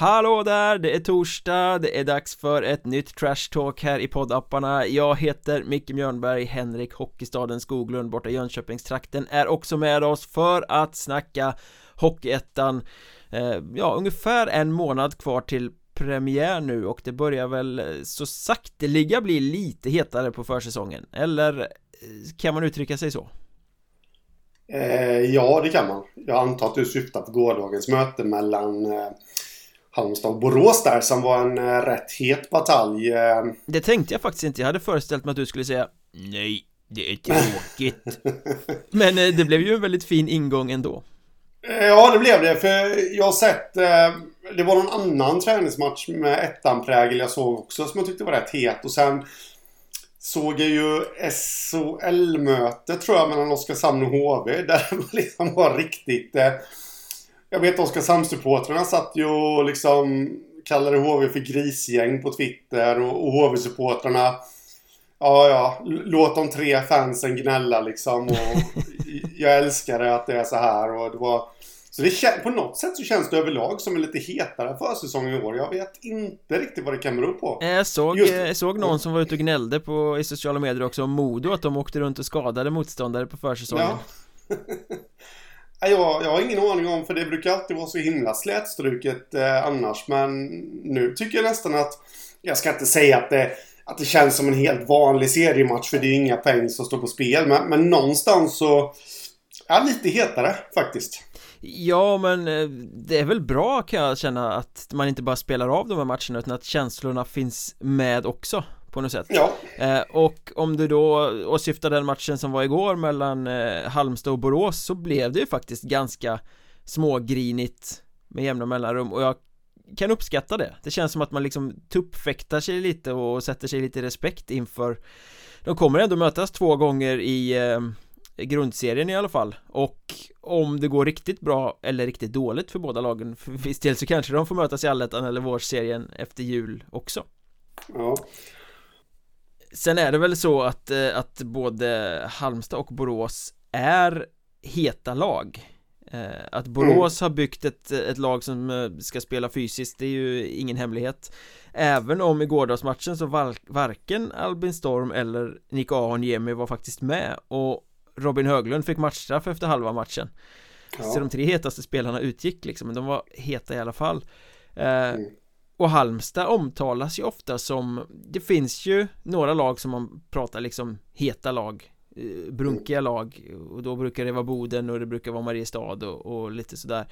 Hallå där, det är torsdag, det är dags för ett nytt Trash Talk här i poddapparna Jag heter Micke Mjörnberg, Henrik Hockeystaden Skoglund borta i Jönköpingstrakten är också med oss för att snacka Hockeyettan eh, Ja, ungefär en månad kvar till premiär nu och det börjar väl eh, så sakteliga bli lite hetare på försäsongen Eller eh, kan man uttrycka sig så? Eh, ja, det kan man. Jag antar att du syftar på gårdagens möte mellan eh, Halmstad och Borås där som var en eh, rätt het batalj. Eh. Det tänkte jag faktiskt inte. Jag hade föreställt mig att du skulle säga Nej, det är tråkigt. Men eh, det blev ju en väldigt fin ingång ändå. Ja, det blev det. För jag har sett... Det var någon annan träningsmatch med ettan-prägel jag såg också som jag tyckte var rätt het. Och sen såg jag ju SHL-möte tror jag mellan Oskarshamn och HV. Där det liksom var riktigt... Eh, jag vet Oskarshamnssupportrarna satt ju och liksom kallade HV för grisgäng på Twitter och, och HV-supportrarna Ja, ja. Låt de tre fansen gnälla liksom. Och jag älskar det att det är så här. Och det var... Så det på något sätt så känns det överlag som en lite hetare försäsong i år. Jag vet inte riktigt vad det kan bero på. Jag såg, Just... jag såg någon som var ute och gnällde på, i sociala medier också om Modo, att de åkte runt och skadade motståndare på försäsongen. Ja. jag, jag har ingen aning om, för det brukar alltid vara så himla slätstruket eh, annars. Men nu tycker jag nästan att, jag ska inte säga att det att det känns som en helt vanlig seriematch för det är inga poäng som står på spel. Men, men någonstans så... Ja, lite hetare faktiskt. Ja, men eh, det är väl bra kan jag känna att man inte bara spelar av de här matcherna utan att känslorna finns med också på något sätt. Ja. Eh, Och om du då åsyftar den matchen som var igår mellan eh, Halmstad och Borås så blev det ju faktiskt ganska smågrinigt med jämna mellanrum. Och jag kan uppskatta det. Det känns som att man liksom tuppfäktar sig lite och sätter sig lite respekt inför De kommer ändå mötas två gånger i eh, grundserien i alla fall. Och om det går riktigt bra eller riktigt dåligt för båda lagen för viss del så kanske de får mötas i allettan eller vårserien efter jul också. Ja Sen är det väl så att, eh, att både Halmstad och Borås är heta lag Eh, att Borås mm. har byggt ett, ett lag som eh, ska spela fysiskt det är ju ingen hemlighet Även om i gårdagsmatchen så var, varken Albin Storm eller Nico Ahonjemi var faktiskt med och Robin Höglund fick matchstraff efter halva matchen ja. Så de tre hetaste spelarna utgick liksom, men de var heta i alla fall mm. Och Halmstad omtalas ju ofta som Det finns ju några lag som man pratar liksom heta lag Eh, brunkiga lag och då brukar det vara Boden och det brukar vara Mariestad och, och lite sådär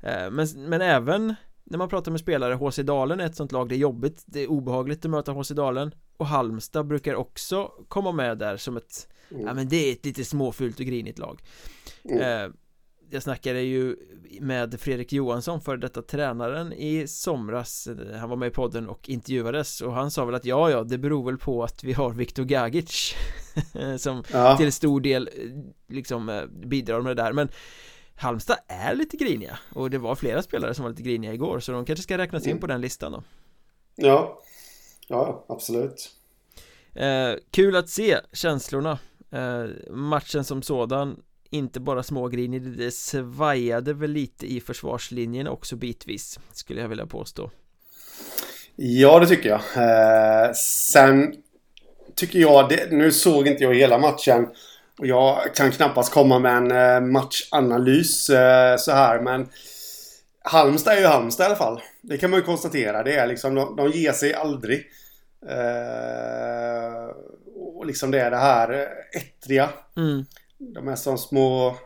eh, men, men även när man pratar med spelare, HC Dalen är ett sånt lag, det är jobbigt, det är obehagligt att möta HC Dalen och Halmstad brukar också komma med där som ett, mm. ja men det är ett lite småfult och grinigt lag mm. eh, jag snackade ju med Fredrik Johansson för detta tränaren i somras. Han var med i podden och intervjuades och han sa väl att ja, ja, det beror väl på att vi har Viktor Gagic Som ja. till stor del liksom bidrar med det där. Men Halmstad är lite griniga och det var flera spelare som var lite griniga igår så de kanske ska räknas in mm. på den listan då. Ja, ja absolut. Eh, Kul att se känslorna. Eh, Matchen som sådan inte bara smågrinig, det svajade väl lite i försvarslinjen också bitvis Skulle jag vilja påstå Ja, det tycker jag eh, Sen tycker jag, det, nu såg inte jag hela matchen och jag kan knappast komma med en eh, matchanalys eh, så här men Halmstad är ju Halmstad i alla fall. Det kan man ju konstatera. Det är liksom, de, de ger sig aldrig. Eh, och liksom det är det här eh, ettriga. Mm. De är som små,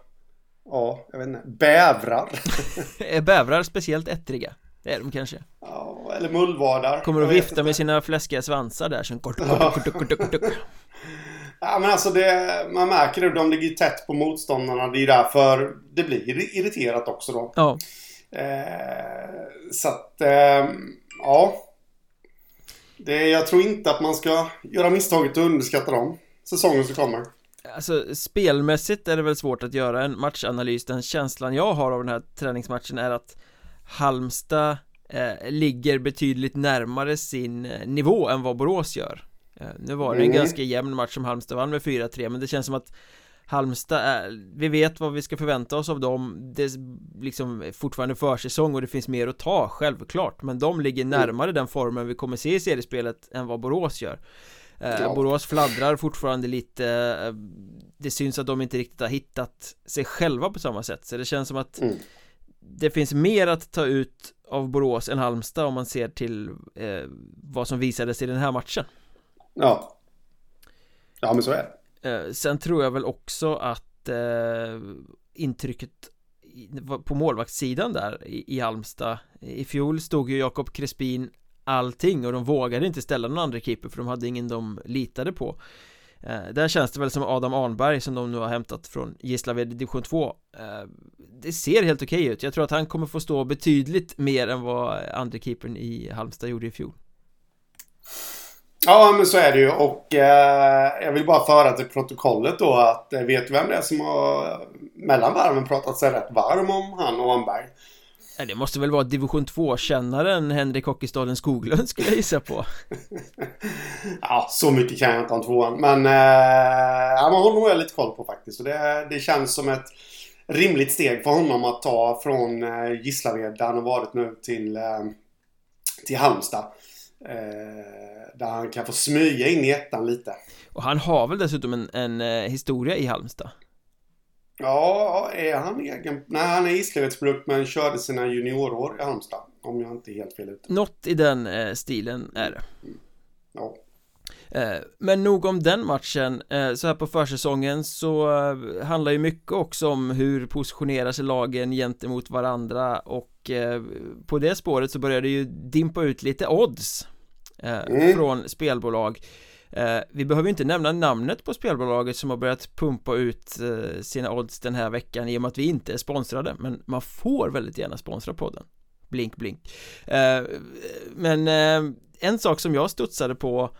ja, jag vet inte, bävrar. är bävrar speciellt ettriga? Det är de kanske Ja, eller mullvadar Kommer att vifta med sina fläskiga svansar där som kort, kort, kort, kort, kort, kort. Ja men alltså det, man märker det, de ligger tätt på motståndarna. Det är därför det blir irriterat också då. Ja. Eh, så att, eh, ja. Det, jag tror inte att man ska göra misstaget att underskatta dem. Säsongen som kommer. Alltså spelmässigt är det väl svårt att göra en matchanalys Den känslan jag har av den här träningsmatchen är att Halmstad eh, ligger betydligt närmare sin eh, nivå än vad Borås gör eh, Nu var det en mm. ganska jämn match som Halmstad vann med 4-3 men det känns som att Halmstad är, vi vet vad vi ska förvänta oss av dem Det är liksom fortfarande försäsong och det finns mer att ta, självklart Men de ligger mm. närmare mm. den formen vi kommer se i seriespelet än vad Borås gör ja. Borås fladdrar fortfarande lite eh, Det syns att de inte riktigt har hittat sig själva på samma sätt Så det känns som att mm. Det finns mer att ta ut av Borås än Halmstad om man ser till eh, vad som visades i den här matchen Ja Ja men så är det eh, Sen tror jag väl också att eh, intrycket på målvaktssidan där i, i Halmstad I fjol stod ju Jakob Crespin allting och de vågade inte ställa någon andra keeper för de hade ingen de litade på eh, Där känns det väl som Adam Arnberg som de nu har hämtat från Gislaved i division 2 eh, Det ser helt okej ut, jag tror att han kommer få stå betydligt mer än vad andra keepern i Halmstad gjorde i fjol Ja, men så är det ju. Och eh, jag vill bara föra till protokollet då att eh, vet du vem det är som har mellan varven pratat sig rätt varm om han och Arnberg? Ja, det måste väl vara division 2-kännaren Henrik Hockeystaden Skoglund skulle jag gissa på. ja, så mycket kan jag inte om tvåan. Men, eh, ja, honom har jag lite koll på faktiskt. Och det, det känns som ett rimligt steg för honom att ta från eh, Gislaved där han har varit nu till, eh, till Halmstad. Eh, där han kan få smyga in i ettan lite. Och han har väl dessutom en, en eh, historia i Halmstad? Ja, är han egen? Nej, han är Gislaveds men körde sina juniorår i Halmstad. Om jag inte är helt fel ute. Något i den eh, stilen är det. Mm. Ja. Eh, men nog om den matchen, eh, så här på försäsongen så handlar ju mycket också om hur positionerar sig lagen gentemot varandra och på det spåret så börjar det ju dimpa ut lite odds mm. från spelbolag Eh, vi behöver inte nämna namnet på spelbolaget som har börjat pumpa ut eh, sina odds den här veckan i och med att vi inte är sponsrade men man får väldigt gärna sponsra podden. Blink blink. Eh, Men eh, en sak som jag studsade på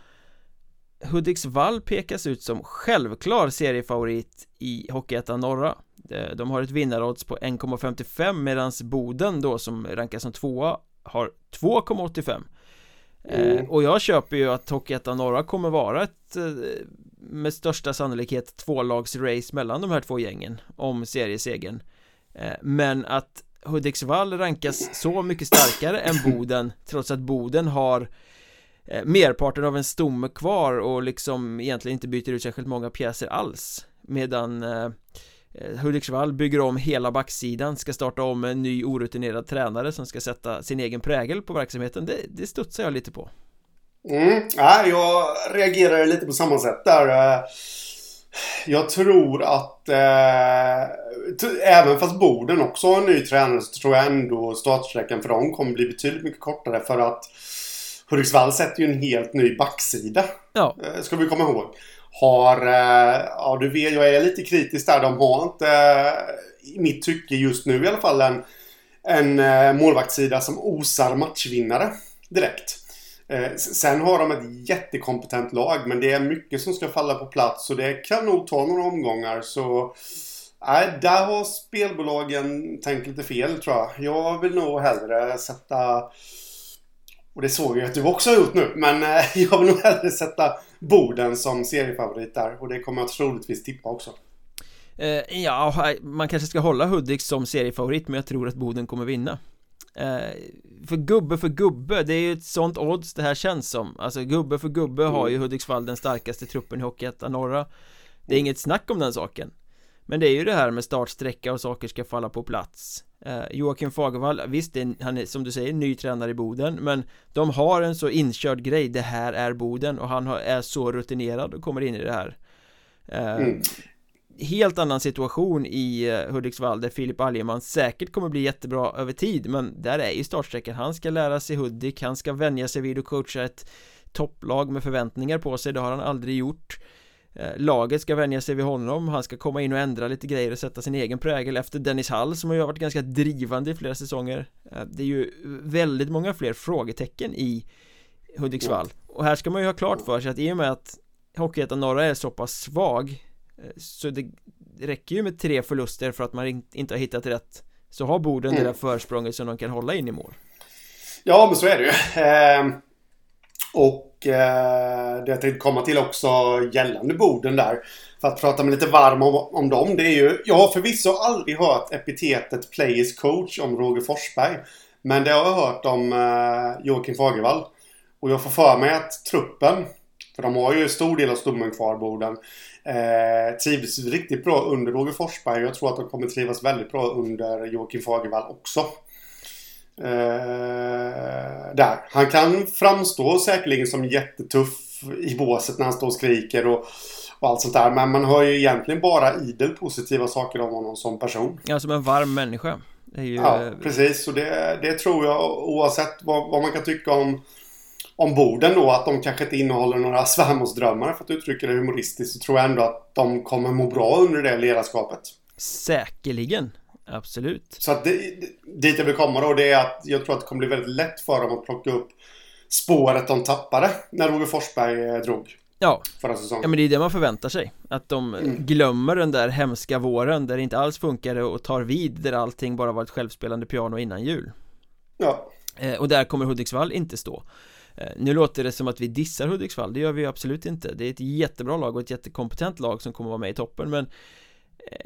Hudiksvall pekas ut som självklar seriefavorit i Hockeyettan Norra. Eh, de har ett vinnarodds på 1,55 medan Boden då som rankas som tvåa har 2,85 Mm. och jag köper ju att Hockeyettan Norra kommer vara ett eh, med största sannolikhet tvålagsrace mellan de här två gängen om seriesegern eh, Men att Hudiksvall rankas så mycket starkare än Boden trots att Boden har merparten av en stomme kvar och liksom egentligen inte byter ut särskilt många pjäser alls Medan Eh, Hudiksvall bygger om hela backsidan, ska starta om med en ny orutinerad tränare som ska sätta sin egen prägel på verksamheten. Det, det studsar jag lite på. Mm, ja, jag reagerar lite på samma sätt där. Eh, jag tror att eh, även fast Boden också har en ny tränare så tror jag ändå startsträckan för dem kommer bli betydligt mycket kortare för att Hudiksvall sätter ju en helt ny backsida. Ja. Eh, ska vi komma ihåg har, eh, ja du vet, jag är lite kritisk där. De har inte, eh, i mitt tycke just nu i alla fall, en, en eh, målvaktssida som osar matchvinnare direkt. Sen har de ett jättekompetent lag men det är mycket som ska falla på plats och det kan nog ta några omgångar så Nej, där har spelbolagen tänkt lite fel tror jag. Jag vill nog hellre sätta och det såg jag att du också har gjort nu. Men eh, jag vill nog hellre sätta Boden som seriefavorit där. Och det kommer jag troligtvis tippa också. Eh, ja, man kanske ska hålla Hudik som seriefavorit men jag tror att Boden kommer vinna. Eh, för gubbe för gubbe, det är ju ett sånt odds det här känns som. Alltså gubbe för gubbe mm. har ju Hudiksvall den starkaste truppen i Hockeyettan Norra. Det är inget snack om den saken. Men det är ju det här med startsträcka och saker ska falla på plats eh, Joakim Fagervall, visst är, han är som du säger ny tränare i Boden Men de har en så inkörd grej, det här är Boden och han har, är så rutinerad och kommer in i det här. Eh, mm. Helt annan situation i eh, Hudiksvall där Filip Algeman säkert kommer bli jättebra över tid Men där är ju startsträckan, han ska lära sig Hudik, han ska vänja sig vid att coacha ett topplag med förväntningar på sig, det har han aldrig gjort laget ska vänja sig vid honom, han ska komma in och ändra lite grejer och sätta sin egen prägel efter Dennis Hall som har varit ganska drivande i flera säsonger. Eh, Det är ju väldigt många fler frågetecken i Hudiksvall. Och här ska man ju ha klart för sig att i och med att Hockeyettan Norra är så pass svag eh, Så det räcker ju med tre förluster för att man inte har hittat rätt Så har Boden mm. det där försprånget som de kan hålla in i mål. Ja men så är det ju. Eh, Och eh, det jag tänkte komma till också gällande Boden där. för att prata mig lite varm om, om dem. Det är ju, jag har förvisso aldrig hört epitetet Players coach om Roger Forsberg. Men det har jag hört om eh, Joakim Fagervall. Och jag får för mig att truppen, för de har ju stor del av stommen kvar, Boden, eh, trivdes riktigt bra under Roger Forsberg. Jag tror att de kommer trivas väldigt bra under Joakim Fagervall också. Eh, där. Han kan framstå säkerligen som jättetuff i båset när han står och skriker och, och allt sånt där. Men man hör ju egentligen bara idel positiva saker om honom som person. Ja, som en varm människa. Ju... Ja, precis. Och det, det tror jag oavsett vad, vad man kan tycka om om borden då att de kanske inte innehåller några svärmorsdrömmar för att uttrycka det humoristiskt så tror jag ändå att de kommer må bra under det ledarskapet. Säkerligen. Absolut. Så att det, dit jag vill komma då det är att jag tror att det kommer bli väldigt lätt för dem att plocka upp spåret de tappade när Roger Forsberg eh, drog. Ja, förra säsongen. ja men det är det man förväntar sig Att de mm. glömmer den där hemska våren där det inte alls funkade och tar vid där allting bara var ett självspelande piano innan jul Ja eh, Och där kommer Hudiksvall inte stå eh, Nu låter det som att vi dissar Hudiksvall, det gör vi absolut inte Det är ett jättebra lag och ett jättekompetent lag som kommer vara med i toppen men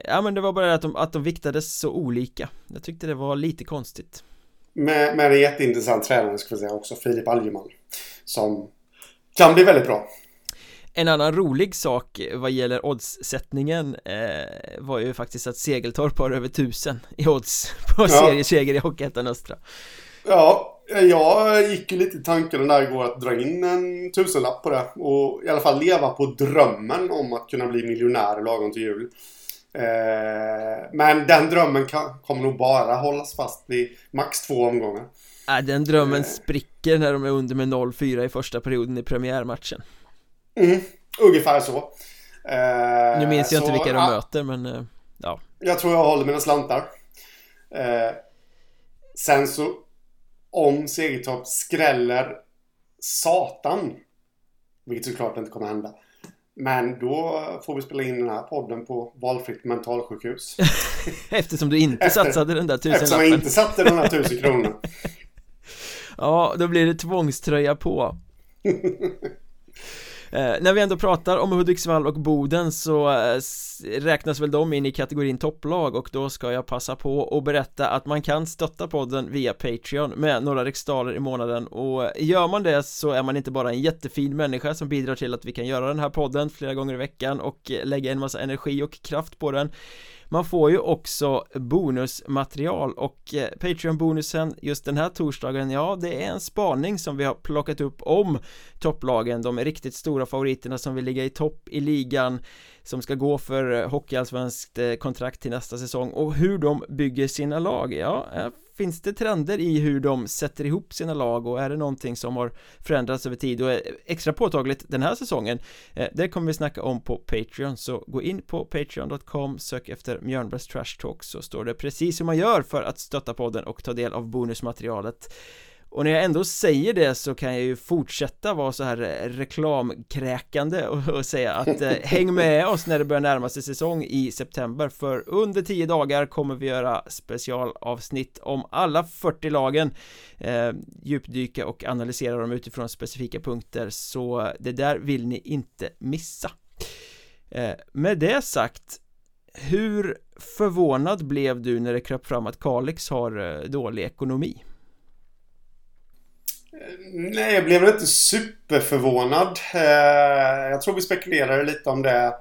ja men det var bara att de, att de viktades så olika Jag tyckte det var lite konstigt Med, med en jätteintressant tränare ska vi säga också, Filip Algerman Som kan bli väldigt bra en annan rolig sak vad gäller oddssättningen eh, var ju faktiskt att Segeltorp har över tusen i odds på ja. serieseger i Hockeyettan Östra. Ja, jag gick ju lite i tanken där igår att dra in en tusenlapp på det och i alla fall leva på drömmen om att kunna bli miljonär lagom till jul. Eh, men den drömmen kan, kommer nog bara hållas fast vid max två omgångar. Äh, den drömmen eh. spricker när de är under med 0-4 i första perioden i premiärmatchen. Mm, ungefär så. Eh, nu minns jag så, inte vilka de ja, möter men ja. Jag tror jag håller mina slantar. Sen så om Segertorp skräller satan, vilket såklart inte kommer hända, men då får vi spela in den här podden på valfritt mentalsjukhus. Eftersom du inte Efter, satsade den där tusenlappen. Eftersom jag inte satte den här tusen kronorna. ja, då blir det tvångströja på. Eh, när vi ändå pratar om Hudiksvall och Boden så eh, räknas väl de in i kategorin topplag och då ska jag passa på att berätta att man kan stötta podden via Patreon med några riksdaler i månaden. Och gör man det så är man inte bara en jättefin människa som bidrar till att vi kan göra den här podden flera gånger i veckan och lägga en massa energi och kraft på den man får ju också bonusmaterial och eh, Patreon-bonusen just den här torsdagen, ja det är en spaning som vi har plockat upp om topplagen, de riktigt stora favoriterna som vill ligga i topp i ligan som ska gå för eh, hockeyallsvenskt eh, kontrakt till nästa säsong. Och hur de bygger sina lag, ja finns det trender i hur de sätter ihop sina lag och är det någonting som har förändrats över tid? Och är extra påtagligt den här säsongen eh, det kommer vi snacka om på Patreon. Så gå in på patreon.com sök efter Mjörnbergs Trash Talk så står det precis hur man gör för att stötta podden och ta del av bonusmaterialet och när jag ändå säger det så kan jag ju fortsätta vara så här reklamkräkande och, och säga att eh, häng med oss när det börjar närma sig säsong i september för under 10 dagar kommer vi göra specialavsnitt om alla 40 lagen eh, djupdyka och analysera dem utifrån specifika punkter så det där vill ni inte missa eh, med det sagt hur förvånad blev du när det kröp fram att Kalix har eh, dålig ekonomi? Nej, jag blev inte superförvånad. Eh, jag tror vi spekulerade lite om det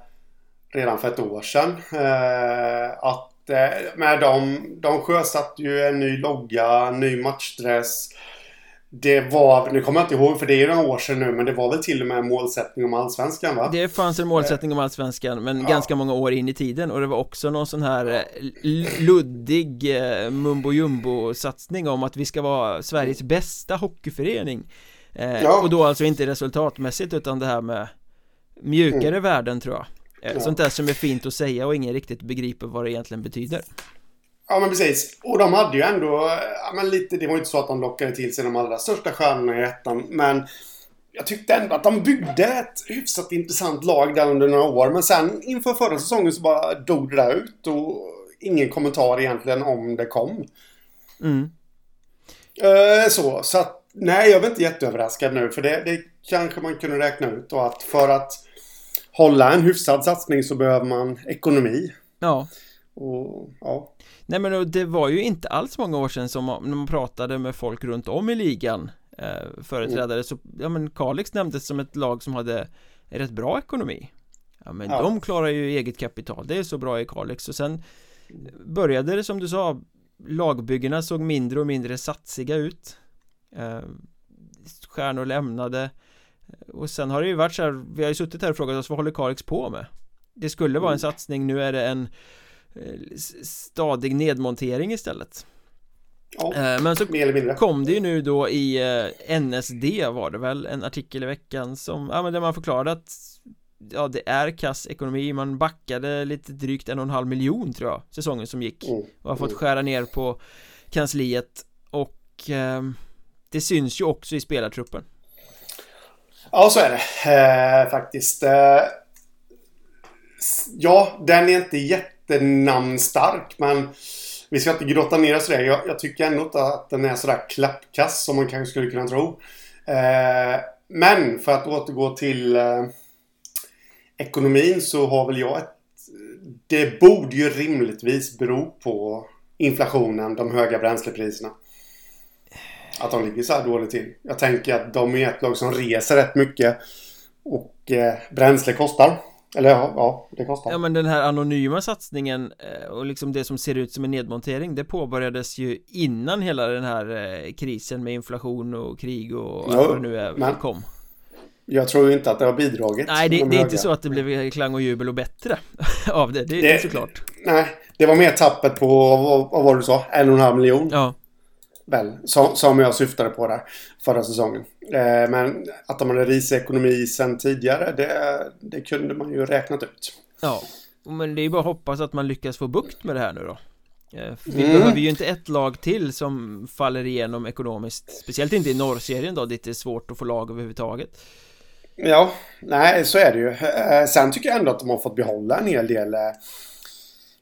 redan för ett år sedan. Eh, att eh, med dem, de sjösatte ju en ny logga, en ny matchdress. Det var, nu kommer jag inte ihåg för det är ju några år sedan nu, men det var väl till och med en målsättning om allsvenskan va? Det fanns en målsättning om allsvenskan, men ja. ganska många år in i tiden och det var också någon sån här eh, luddig eh, mumbo jumbo satsning om att vi ska vara Sveriges bästa hockeyförening eh, ja. Och då alltså inte resultatmässigt utan det här med mjukare mm. värden tror jag ja. Sånt där som är fint att säga och ingen riktigt begriper vad det egentligen betyder Ja men precis. Och de hade ju ändå, ja men lite, det var ju inte så att de lockade till sig de allra största stjärnorna i ettan. Men jag tyckte ändå att de byggde ett hyfsat intressant lag där under några år. Men sen inför förra säsongen så bara dog det där ut och ingen kommentar egentligen om det kom. Mm. Uh, så, så att nej jag är inte jätteöverraskad nu för det, det kanske man kunde räkna ut och att för att hålla en hyfsad satsning så behöver man ekonomi. Ja. Och, ja. Nej men det var ju inte alls många år sedan som man, när man pratade med folk runt om i ligan eh, Företrädare så, ja men Kalix nämndes som ett lag som hade rätt bra ekonomi Ja men ja. de klarar ju eget kapital, det är så bra i Kalix och sen Började det som du sa Lagbyggena såg mindre och mindre satsiga ut eh, Stjärnor lämnade Och sen har det ju varit så här, vi har ju suttit här och frågat oss vad håller Kalix på med? Det skulle vara en mm. satsning, nu är det en stadig nedmontering istället. Ja, eh, men så kom det ju nu då i eh, NSD var det väl en artikel i veckan som, ja men där man förklarade att Ja det är kass ekonomi, man backade lite drygt en och en halv miljon tror jag säsongen som gick. Mm. och har fått mm. skära ner på kansliet. Och eh, det syns ju också i spelartruppen. Ja så är det. Eh, faktiskt. Eh, Ja, den är inte jätte jättenamnstark men vi ska inte grotta ner oss i det. Jag, jag, tycker ändå inte att den är sådär klappkass som man kanske skulle kunna tro. Eh, men för att återgå till eh, ekonomin så har väl jag ett... Det borde ju rimligtvis bero på inflationen, de höga bränslepriserna. Att de ligger så här dåligt till. Jag tänker att de är ett lag som reser rätt mycket. Och eh, bränsle kostar. Eller ja, ja, det kostar. Ja men den här anonyma satsningen eh, och liksom det som ser ut som en nedmontering det påbörjades ju innan hela den här eh, krisen med inflation och krig och jo, allt vad det nu är men kom. Jag tror ju inte att det har bidragit. Nej, det, det är inte så att det blev klang och jubel och bättre av det, det, det är såklart. Nej, det var mer tappet på, vad, vad var det du sa, en och en halv miljon? Ja. Väl, som, som jag syftade på där förra säsongen. Eh, men att de hade risig ekonomi sen tidigare, det, det kunde man ju räknat ut. Ja, men det är bara att hoppas att man lyckas få bukt med det här nu då. Eh, vi mm. behöver ju inte ett lag till som faller igenom ekonomiskt Speciellt inte i norrserien då, dit det är svårt att få lag överhuvudtaget Ja, nej så är det ju eh, Sen tycker jag ändå att de har fått behålla en hel del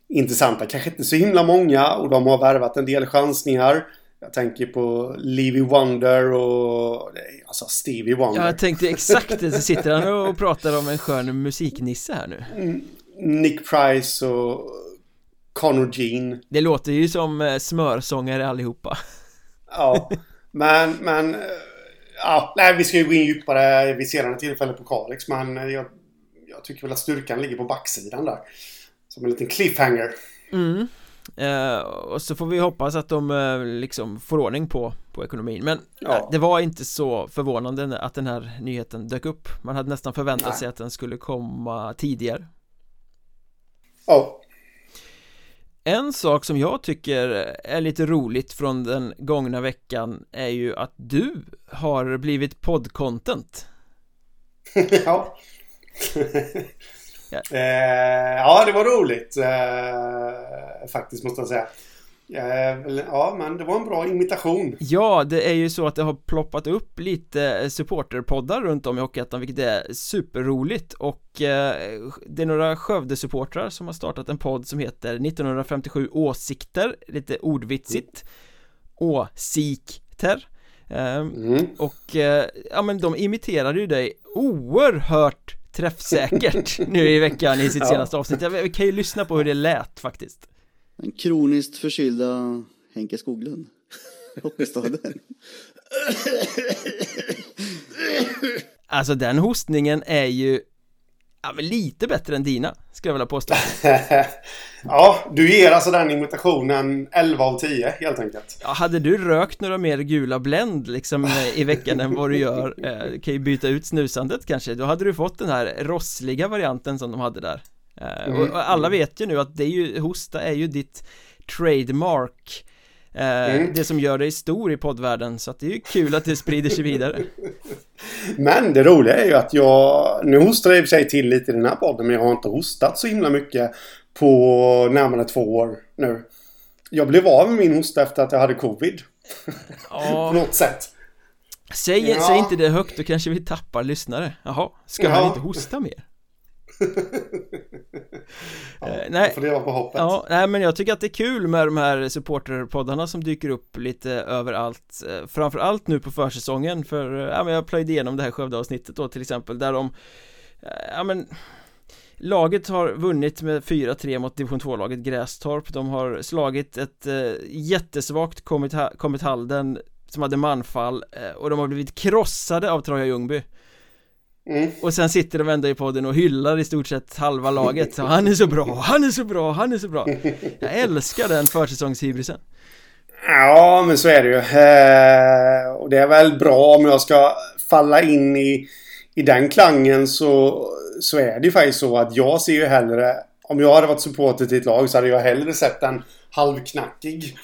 Intressanta, kanske inte så himla många och de har värvat en del chansningar jag tänker på Levy Wonder och alltså Stevie Wonder. Ja, jag tänkte exakt det. Så sitter han och pratar om en skön musiknisse här nu. Mm, Nick Price och Connor Jean. Det låter ju som eh, smörsångare allihopa. Ja, men, men ja, nej, vi ska ju gå in djupare vid senare tillfälle på Kalix, men jag, jag tycker väl att styrkan ligger på backsidan där. Som en liten cliffhanger. Mm. Eh, och så får vi hoppas att de eh, liksom får ordning på, på ekonomin Men ja. det var inte så förvånande att den här nyheten dök upp Man hade nästan förväntat Nej. sig att den skulle komma tidigare Ja En sak som jag tycker är lite roligt från den gångna veckan är ju att du har blivit poddcontent Ja. Eh, ja, det var roligt eh, faktiskt måste jag säga. Eh, ja, men det var en bra imitation. Ja, det är ju så att det har ploppat upp lite supporterpoddar runt om i Hockeyettan vilket är superroligt och eh, det är några Skövde-supportrar som har startat en podd som heter 1957 åsikter, lite ordvitsigt Åsikter mm. Och eh, ja men de imiterade ju dig oerhört träffsäkert nu i veckan i sitt ja. senaste avsnitt. Vi kan ju lyssna på hur det lät faktiskt. Den kroniskt förkylda Henke Skoglund. Hockeystaden. Alltså den hostningen är ju Ja men lite bättre än dina, skulle jag vilja påstå. Ja, du ger alltså den imitationen 11 av 10 helt enkelt. Ja, hade du rökt några mer gula Blend liksom i veckan än vad du gör eh, Kan ju byta ut snusandet kanske, då hade du fått den här rossliga varianten som de hade där. Eh, mm. och, alla vet ju nu att det är ju, hosta är ju ditt trademark. Eh, mm. Det som gör dig stor i poddvärlden så att det är ju kul att det sprider sig vidare Men det roliga är ju att jag Nu hostar jag i och för sig till lite i den här podden men jag har inte hostat så himla mycket På närmare två år nu Jag blev av med min hosta efter att jag hade covid ja. På något sätt Säg, ja. säg inte det högt, då kanske vi tappar lyssnare Jaha, ska ja. han inte hosta mer? ja, eh, nej, får leva på hoppet. Ja, nej men jag tycker att det är kul med de här supporterpoddarna som dyker upp lite överallt eh, Framförallt nu på försäsongen för, eh, ja men jag plöjde igenom det här Skövde-avsnittet då till exempel där de Ja men Laget har vunnit med 4-3 mot division 2-laget Grästorp. De har slagit ett eh, jättesvagt Comet Halden Som hade manfall eh, och de har blivit krossade av Troja Ljungby Mm. Och sen sitter de ändå i podden och hyllar i stort sett halva laget så Han är så bra, han är så bra, han är så bra Jag älskar den försäsongshybrisen Ja, men så är det ju eh, Och det är väl bra om jag ska falla in i, i den klangen så, så är det ju faktiskt så att jag ser ju hellre Om jag hade varit supporter till ett lag så hade jag hellre sett en halvknackig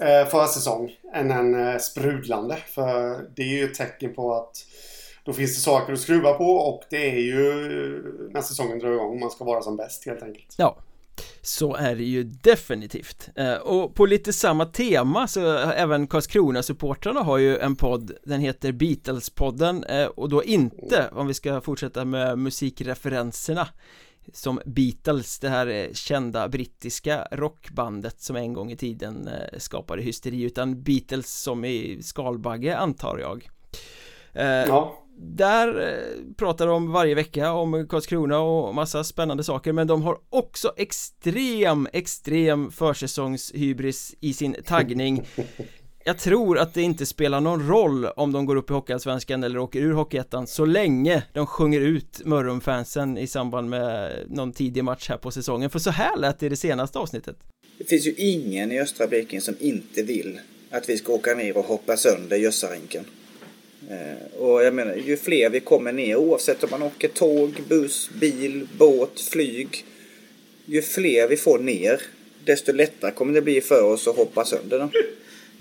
eh, försäsong än en eh, sprudlande. För det är ju ett tecken på att då finns det saker att skruva på och det är ju när säsongen drar igång man ska vara som bäst helt enkelt. Ja, så är det ju definitivt. Eh, Och på lite samma tema så även Karlskrona-supportrarna har ju en podd Den heter Beatles-podden eh, och då inte om vi ska fortsätta med musikreferenserna Som Beatles, det här kända brittiska rockbandet som en gång i tiden eh, skapade hysteri utan Beatles som i Skalbagge antar jag. Ja där eh, pratar de varje vecka om Karlskrona och massa spännande saker men de har också extrem, extrem försäsongshybris i sin taggning. Jag tror att det inte spelar någon roll om de går upp i Hockeyallsvenskan eller åker ur Hockeyettan så länge de sjunger ut Mörrumfansen i samband med någon tidig match här på säsongen för så här lät det i det senaste avsnittet. Det finns ju ingen i östra Blekinge som inte vill att vi ska åka ner och hoppa sönder Gössarinken Eh, och jag menar, ju fler vi kommer ner, oavsett om man åker tåg, buss, bil, båt, flyg. Ju fler vi får ner, desto lättare kommer det bli för oss att hoppa sönder dem.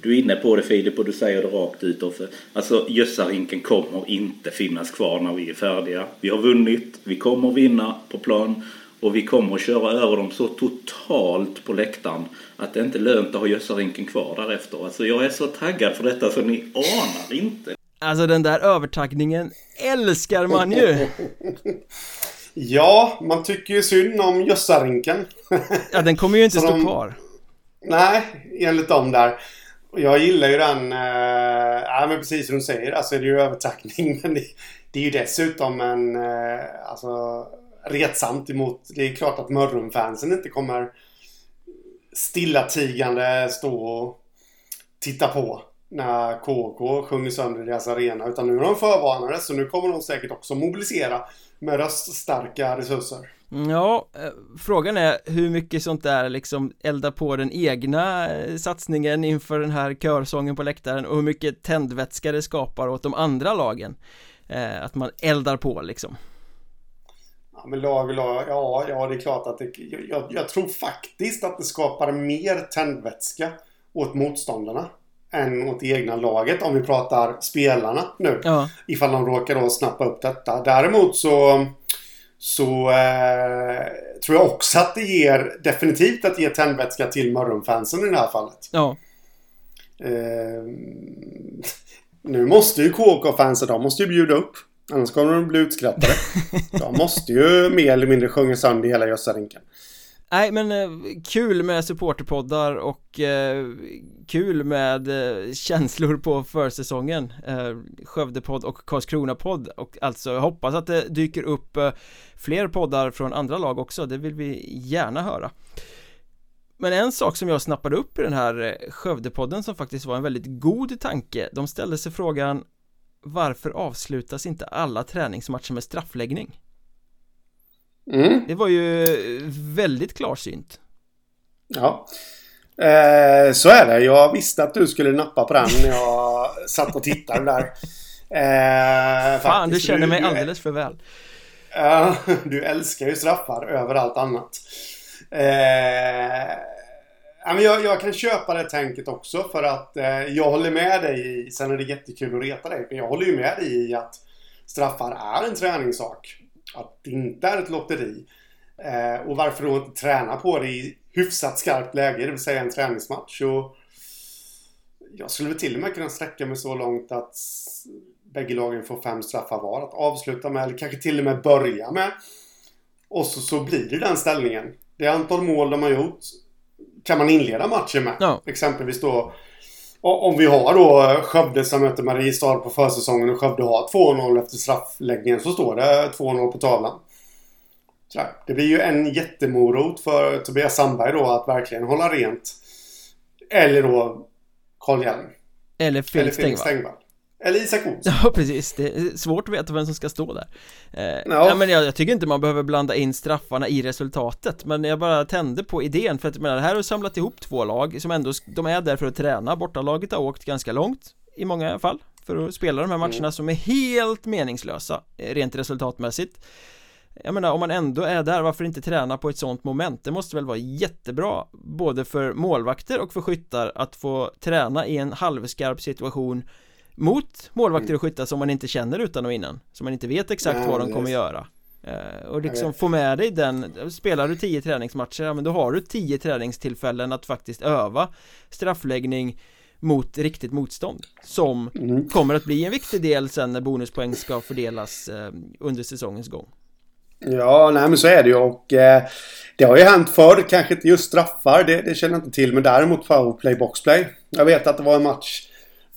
Du är inne på det Filip och du säger det rakt ut också. Alltså Gössarinken kommer inte finnas kvar när vi är färdiga. Vi har vunnit, vi kommer vinna på plan och vi kommer att köra över dem så totalt på läktaren att det inte är lönt att ha Gössarinken kvar därefter. Alltså jag är så taggad för detta så ni anar inte. Alltså den där övertaggningen älskar man ju! ja, man tycker ju synd om Gössarinken. ja, den kommer ju inte stå de... kvar. Nej, enligt dem där. Jag gillar ju den, äh, ja men precis som du säger, alltså det är ju övertaggning men det, det är ju dessutom en, äh, alltså retsamt emot, det är klart att Mörrumfansen inte kommer stillatigande stå och titta på när KK sjunger sönder deras arena. Utan nu är de förvarnade så nu kommer de säkert också mobilisera med röststarka resurser. Ja, eh, frågan är hur mycket sånt där liksom eldar på den egna eh, satsningen inför den här körsången på läktaren och hur mycket tändvätska det skapar åt de andra lagen. Eh, att man eldar på liksom. Ja, men lag och lag, ja, ja det är klart att det, jag, jag tror faktiskt att det skapar mer tändvätska åt motståndarna än åt egna laget om vi pratar spelarna nu. Ja. Ifall de råkar då snappa upp detta. Däremot så så eh, tror jag också att det ger definitivt att ge tändvätska till Mörrumfansen i det här fallet. Ja. Eh, nu måste ju KK-fansen, de måste ju bjuda upp. Annars kommer de bli utskrattade. de måste ju mer eller mindre sjunga sönder hela Gössarinken. Nej men eh, kul med supporterpoddar och eh, kul med eh, känslor på försäsongen. Eh, Skövdepodd och Karlskronapodd och alltså jag hoppas att det dyker upp eh, fler poddar från andra lag också, det vill vi gärna höra. Men en sak som jag snappade upp i den här eh, Skövdepodden som faktiskt var en väldigt god tanke De ställde sig frågan Varför avslutas inte alla träningsmatcher med straffläggning? Mm. Det var ju väldigt klarsynt. Ja. Eh, så är det. Jag visste att du skulle nappa på den när jag satt och tittade där. Eh, Fan, faktiskt. du känner mig du, alldeles för väl. Eh, du älskar ju straffar över allt annat. Eh, jag, jag kan köpa det tänket också för att eh, jag håller med dig i, sen är det jättekul att reta dig, men jag håller ju med dig i att straffar är en träningssak att det inte är ett lotteri. Eh, och varför då inte träna på det i hyfsat skarpt läge, det vill säga en träningsmatch. Och jag skulle väl till och med kunna sträcka mig så långt att bägge lagen får fem straffar var att avsluta med, eller kanske till och med börja med. Och så, så blir det den ställningen. Det antal mål de har gjort kan man inleda matchen med. Ja. Exempelvis då om vi har då Skövde som möter Mariestad på försäsongen och Skövde har 2-0 efter straffläggningen så står det 2-0 på tavlan. Det blir ju en jättemorot för Tobias Sandberg då att verkligen hålla rent. Eller då Carl Hjelm. Eller Felix Tengvall. Eller Isak Olsson. Ja precis, det är svårt att veta vem som ska stå där eh, Ja. ja. men jag, jag tycker inte man behöver blanda in straffarna i resultatet Men jag bara tände på idén för att menar, här har du samlat ihop två lag som ändå, de är där för att träna Bortalaget har åkt ganska långt i många fall För att spela de här matcherna som är helt meningslösa eh, rent resultatmässigt jag menar om man ändå är där, varför inte träna på ett sånt moment? Det måste väl vara jättebra både för målvakter och för skyttar att få träna i en halvskarp situation mot målvakter och skyttar som man inte känner utan och innan. Som man inte vet exakt Nej, vad de kommer göra. Eh, Och liksom få med dig den, spelar du 10 träningsmatcher, ja men då har du 10 träningstillfällen att faktiskt öva straffläggning mot riktigt motstånd. Som Mm. kommer att bli en viktig del sen när bonuspoäng ska fördelas eh, under säsongens gång. Ja, nej men så är det ju. Och eh, det har ju hänt förr, kanske inte just straffar, det, det känner jag inte till, men däremot powerplay, boxplay. Jag vet att det var en match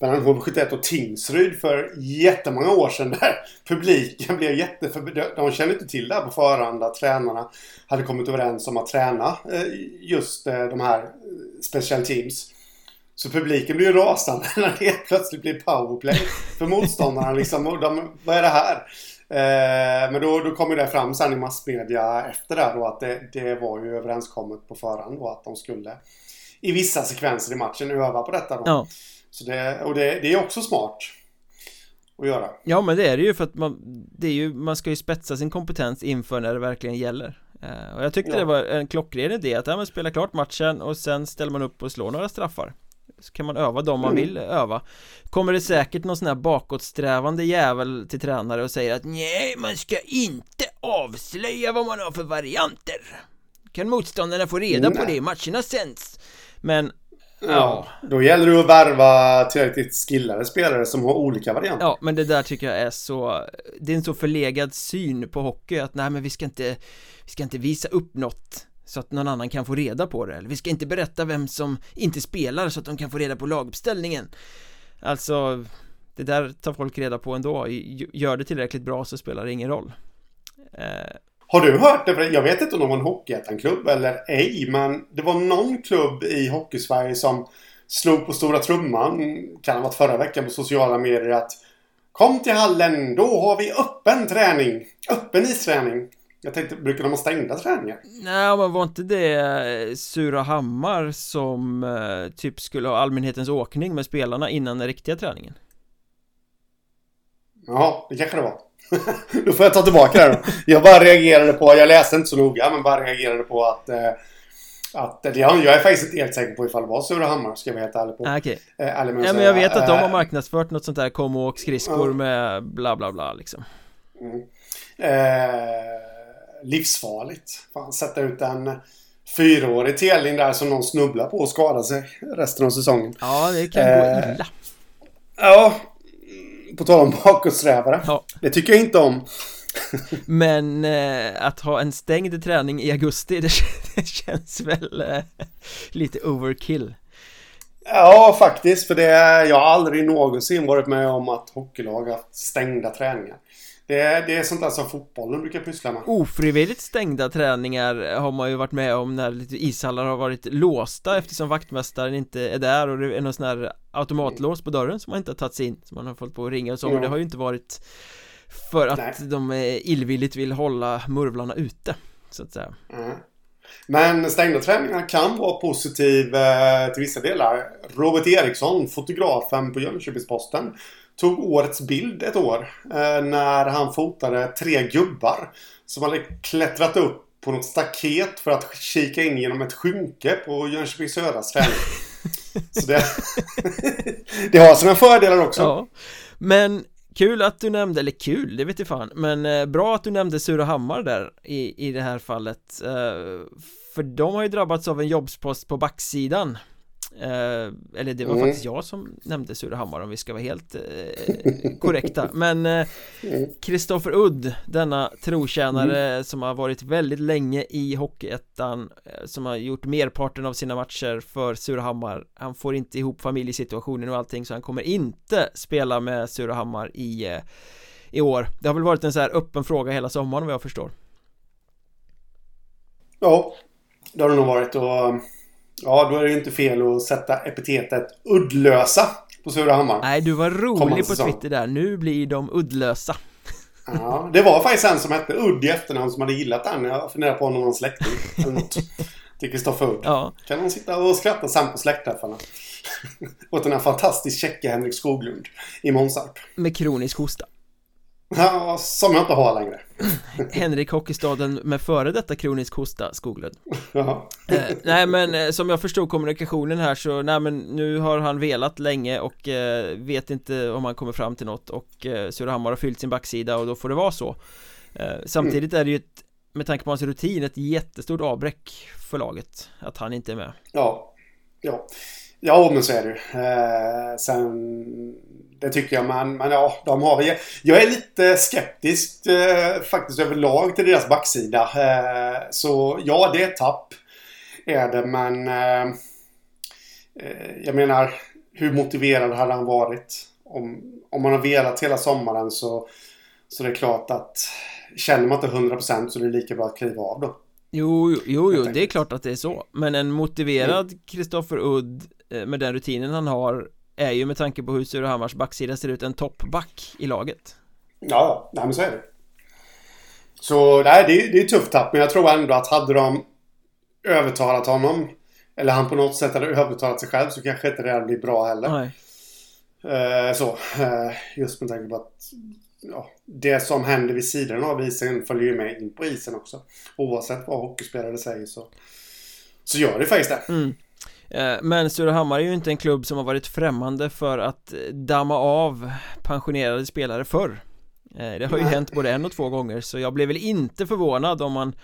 mellan HV71 och Tingsryd för jättemånga år sedan där publiken blev jätteförbud... De kände inte till det här på förhand att tränarna hade kommit överens om att träna eh, just eh, de här eh, special teams. Så publiken blir ju rasande när det helt plötsligt blir powerplay för motståndarna liksom. Och de, vad är det här? Men då, då kommer det fram sen i massmedia efter det då att det, det var ju överenskommet på förhand då att de skulle i vissa sekvenser i matchen öva på detta då. Ja, så det, och det, det är också smart att göra. ja men det är det ju för att man Det är ju, man ska ju spetsa sin kompetens inför när det verkligen gäller Eh, Och jag tyckte Ja. det var en klockren idé att ja, men spela klart matchen och sen ställer man upp och slår några straffar Så kan man öva dem man Mm. vill öva Kommer det säkert någon sån här bakåtsträvande jävel till tränare och säger att nej, man ska inte avslöja vad man har för varianter Kan motståndarna få reda på Nej. det i matcherna sänds Men Ja. Då gäller det att värva tillräckligt skillade spelare som har olika varianter. Ja, men det där tycker jag är så Det är en så förlegad syn på hockey att nej men vi ska inte Vi ska inte visa upp något Så att någon annan kan få reda på det eller vi ska inte berätta vem som inte spelar så att de kan få reda på laguppställningen Alltså Det där tar folk reda på ändå Gör det tillräckligt bra så spelar det ingen roll eh, Har du hört det? Jag vet inte om det var en Hockeyettan-klubb eller ej, men det var någon klubb i Hockeysverige som slog på stora trumman, kan ha varit förra veckan på sociala medier, att Kom till hallen, då har vi öppen träning. Öppen isträning. Jag tänkte, brukar de ha stängda träningar? Nej men var inte det eh, Surahammar som eh, typ skulle ha allmänhetens åkning med spelarna innan den riktiga träningen? Ja, det kanske det var. då får jag ta tillbaka det. Jag bara reagerade på, jag läste inte så noga, men bara reagerade på att eh, att, jag, jag är faktiskt inte helt säker på ifall det var Surahammar, ska jag vara helt ärlig på. Ah, Okej Eh, ärlig med att Ja men jag vet att de har Eh, marknadsfört något sånt där kom och åk skridskor Ja. med bla bla bla liksom Eh, livsfarligt. Fan, sätta ut en fyraårig telning där som någon snubblar på och skadar sig resten av säsongen. Ja det kan Eh. gå illa Ja, på tal om bakåtsträvare. Ja Det tycker jag inte om. Men eh, att ha en stängd träning i augusti det, det känns väl eh, lite overkill Ja, faktiskt. För det, jag har aldrig någonsin varit med om att hockeylag har haft stängda träningar. Det, det är sånt där som fotbollen brukar pyssla med. Ofrivilligt stängda träningar har man ju varit med om när lite ishallar har varit låsta eftersom vaktmästaren inte är där och det är någon sån här automatlås på dörren som man inte har tagit sig in som man har fått på att ringa och så Ja. och det har ju inte varit för att Nej. de illvilligt vill hålla murvlarna ute så att säga Mm. Men stängda träningar kan vara positiv eh, till vissa delar. Robert Eriksson, fotografen på Jönköpingsposten, tog årets bild ett år eh, när han fotade tre gubbar som hade klättrat upp på något staket för att kika in genom ett skynke på Jönköping Södras träning. Så det, det har sina fördelar också. Ja, men kul att du nämnde, eller kul, det vet jag fan Men eh, bra att du nämnde Surahammar där i, i det här fallet eh, För de har ju drabbats av en jobbspost på backsidan eh, Eller det var Mm. faktiskt jag som nämnde Surahammar om vi ska vara helt eh, korrekta. Men eh, Kristoffer Udd, denna trotjänare som har varit väldigt länge i Hockeyettan eh, Som har gjort merparten av sina matcher för Surahammar. Han får inte ihop familjesituationen och allting så han kommer inte spela med Surahammar i, eh, i år. Det har väl varit en så här öppen fråga hela sommaren vad jag förstår. Ja, det har det nog varit. Och, ja, då är det inte fel att sätta epitetet uddlösa på Surahammar. Nej, du var rolig på. Twitter där. Nu blir de uddlösa. Ja, det var faktiskt en som hette Udd i efternamn som hade gillat den. Jag funderar på om någon släkting eller något. Till Kristoffer Udd. Ja, Kan de sitta och skratta sen på släktträffarna? Åt den här fantastiskt käcka Henrik Skoglund i Månsarp. med kronisk hosta. Ja, som jag inte har längre. Henrik Hockeystaden med före detta kronisk hosta, Skoglund. Ja. Eh, nej men eh, som jag förstod kommunikationen här så, nej men nu har han velat länge och eh, vet inte om han kommer fram till något och eh, Surahammar har fyllt sin backsida och då får det vara så. Eh, samtidigt är det ju ett, med tanke på hans rutin, ett jättestort avbräck för laget att han inte är med. Ja. Ja. Ja, men så är det ju. Eh, sen... Det tycker jag, men, men ja, de har... Jag, jag är lite skeptisk eh, faktiskt överlag till deras backsida. Eh, så ja, det är tapp. Är det, men... Eh, eh, jag menar, hur motiverad hade han varit? Om, om man har velat hela sommaren så... Så det är klart att... Känner man inte 100% så är det lika bra att kliva av då. Jo, jo, jo, det är klart att det är så Men en motiverad Kristoffer Udd eh, med den rutinen han har är ju med tanke på hur Surahammars backsida ser ut en toppback i laget Ja. Nej, men så är det. Så nej, det, är- det är tufft tapp. Men jag tror ändå att hade de övertalat honom eller han på något sätt hade övertalat sig själv så kanske inte det hade blivit bra heller. Nej, Eh, så. Eh, just med tanke på att ja, det som händer vid sidan av isen följer ju med in på isen också. Oavsett vad hockeyspelare säger så, så gör det faktiskt det. mm. Eh, Men Surahammar är ju inte en klubb som har varit främmande för att damma av pensionerade spelare förr Eh, Det har ju hänt både en och två gånger så jag blev väl inte förvånad om man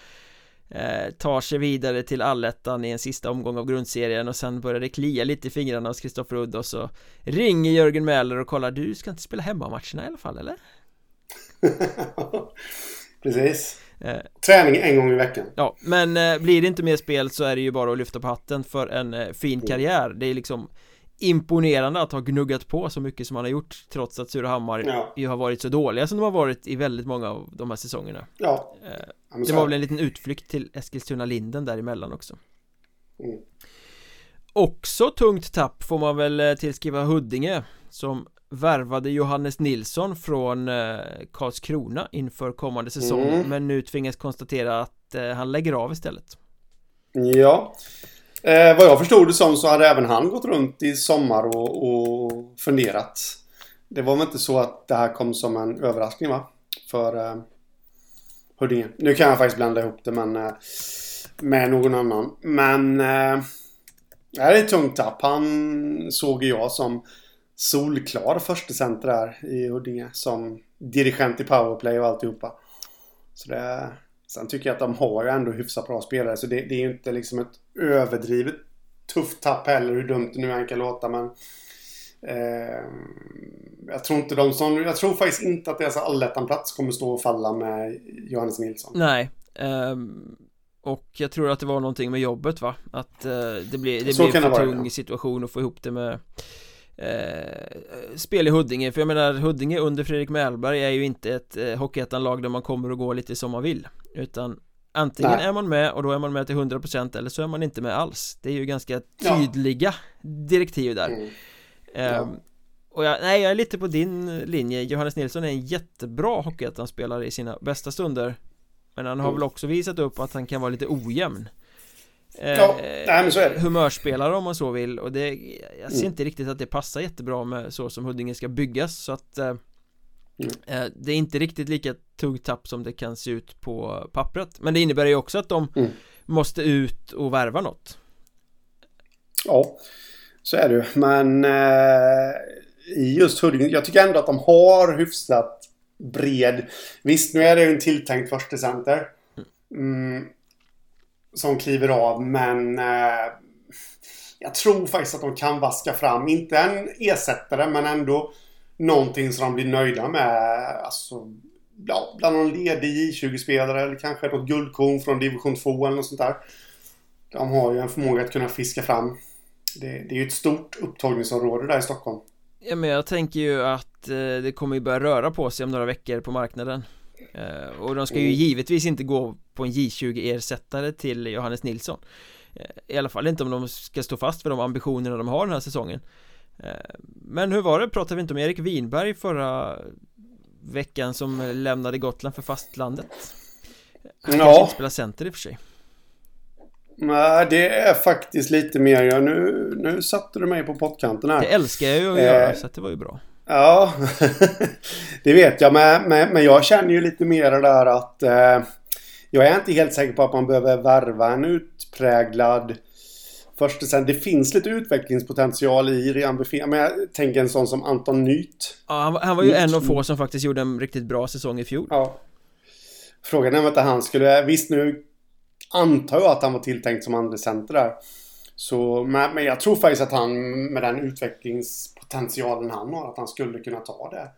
eh, tar sig vidare till allettan i en sista omgång av grundserien och sen börjar det klia lite i fingrarna hos Kristoffer Udd och så ringer Jörgen Mäler och kollar du ska inte spela hemmamatcherna i alla fall eller? Precis. Eh, Träning en gång i veckan. Ja, men eh, blir det inte mer spel så är det ju bara att lyfta på hatten för en eh, fin karriär Det är liksom imponerande att ha gnuggat på så mycket som han har gjort trots att Surahammar Ja. ju har varit så dåliga som de har varit i väldigt många av de här säsongerna Ja. Det var väl en liten utflykt till Eskilstuna-Linden däremellan också Mm. Också tungt tapp får man väl tillskriva Huddinge som värvade Johannes Nilsson från eh, Karlskrona inför kommande säsong Mm. men nu tvingas konstatera att eh, han lägger av istället Ja. Eh, vad jag förstod det som så hade även han gått runt i sommar och, och funderat. Det var väl inte så att det här kom som en överraskning va? För eh, Huddinge. Nu kan jag faktiskt blanda ihop det men eh, med någon annan. Men eh, det är ett tungt tapp. Han såg jag som solklar första center där i Huddinge. Som dirigent i powerplay och alltihopa. Så det, sen tycker jag att de har ändå hyfsat bra spelare. Så det, det är ju inte liksom ett överdrivet tufft tapp heller. Hur dumt det nu än kan låta. Men eh, jag tror inte de som... Jag tror faktiskt inte att deras allettanplats kommer stå och falla med Johannes Nilsson. Nej ehm, Och jag tror att det var någonting med jobbet va? Att eh, det blir, det blir det vara, tung ja. situation att få ihop det med eh, Spel i Huddinge, för jag menar Huddinge under Fredrik Mellberg är ju inte ett eh, Hockeyettan-lag där man kommer och går lite som man vill Utan Antingen Nej. är man med och då är man med till 100% eller så är man inte med alls Det är ju ganska Ja. tydliga direktiv där Mm. Ehm, Och jag, nej jag är lite på din linje Johannes Nilsson är en jättebra Hockeyettan-spelare i sina bästa stunder Men han har Mm. väl också visat upp att han kan vara lite ojämn Eh, Ja, nej, men så är det. Humörspelare om man så vill och det Jag ser Mm. inte riktigt att det passar jättebra med så som Huddinge ska byggas så att eh, Mm. eh, Det är inte riktigt lika tungt tapp som det kan se ut på pappret Men det innebär ju också att de Mm. måste ut och värva något Ja, så är det ju. Men eh, i just Huddinge, jag tycker ändå att de har hyfsat bred. Visst, nu är det ju en tilltänkt första center. Mm, som kliver av, men eh, jag tror faktiskt att de kan vaska fram, inte en ersättare, men ändå någonting som de blir nöjda med. Alltså, ja, bland någon ledig J20-spelare eller kanske något guldkorn från division 2 eller något sånt där. De har ju en förmåga att kunna fiska fram. Det, det är ju ett stort upptagningsområde där i Stockholm. Ja men jag tänker ju att eh, det kommer ju börja röra på sig om några veckor på marknaden Eh, och de ska ju Mm. givetvis inte gå på en J20-ersättare till Johannes Nilsson Eh, I alla fall inte om de ska stå fast för de ambitionerna de har den här säsongen Eh, Men hur var det? Pratade vi inte om Erik Winberg förra veckan som lämnade Gotland för fastlandet? Han Ja. kanske inte spelar center i och för sig Nej, det är faktiskt lite mer. Ja, nu, nu satte du mig på pottkanten här. Det älskar jag ju att göra Eh. så det var ju bra Ja, det vet jag. Men, men, men jag känner ju lite mer där att eh, jag är inte helt säker på att man behöver värva en utpräglad första sen. Det finns lite utvecklingspotential i redan befintliga. Men jag tänker en sån som Anton Nytt. Ja, han, var- han var ju Mm. en av få som faktiskt gjorde en riktigt bra säsong i fjol Ja. Frågan är om inte han skulle... Visst nu antar jag att han var tilltänkt som andra center där. Så, men, men jag tror faktiskt att han med den utvecklingspotentialen han har, att han skulle kunna ta det.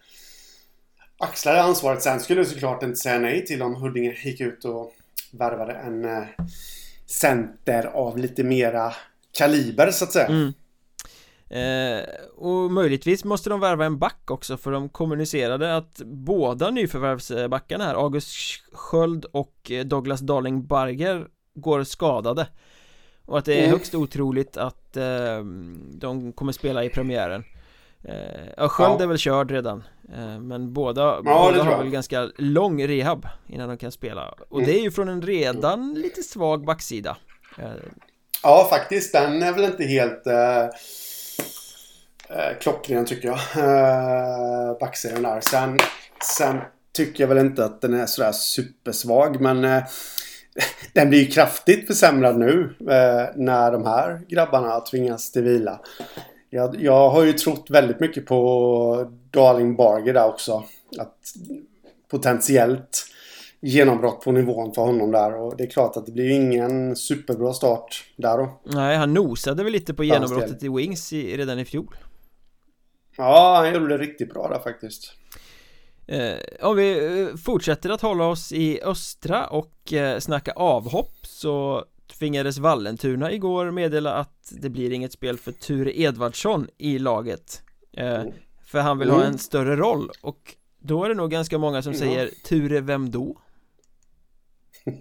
Axla det ansvaret. Sen skulle jag såklart inte säga nej till om Huddinge gick ut och värvade en eh, center av lite mera kaliber så att säga. Mm. Eh, och möjligtvis måste de värva en back också för de kommunicerade att båda nyförvärvsbackarna här August Sköld och eh, Douglas Darling Barger går skadade och att det är Mm. högst otroligt att eh, de kommer spela i premiären eh, Ja, Sköld Ja. är väl körd redan eh, Men båda, det båda har väl ganska lång rehab innan de kan spela Och Mm. det är ju från en redan lite svag backsida eh, Ja, faktiskt. Den är väl inte helt eh, eh, klockren tycker jag. Eh, backserien där. Sen, sen tycker jag väl inte att den är sådär supersvag. Men den blir ju kraftigt försämrad nu. Eh, när de här grabbarna tvingas till vila. Jag, jag har ju trott väldigt mycket på Darling Barger där också. Att potentiellt genombrott på nivån för honom där. Och det är klart att det blir ju ingen superbra start där då. Nej, han nosade väl lite på genombrottet i Wings i, redan i fjol Ja, han gjorde det riktigt bra där faktiskt. Eh, Om vi eh, fortsätter att hålla oss i östra och eh, snacka avhopp så tvingades Vallentuna igår meddela att det blir inget spel för Ture Edvardsson i laget eh, För han vill ha Mm. en större roll och då är det nog ganska många som Ja. säger Ture, vem då?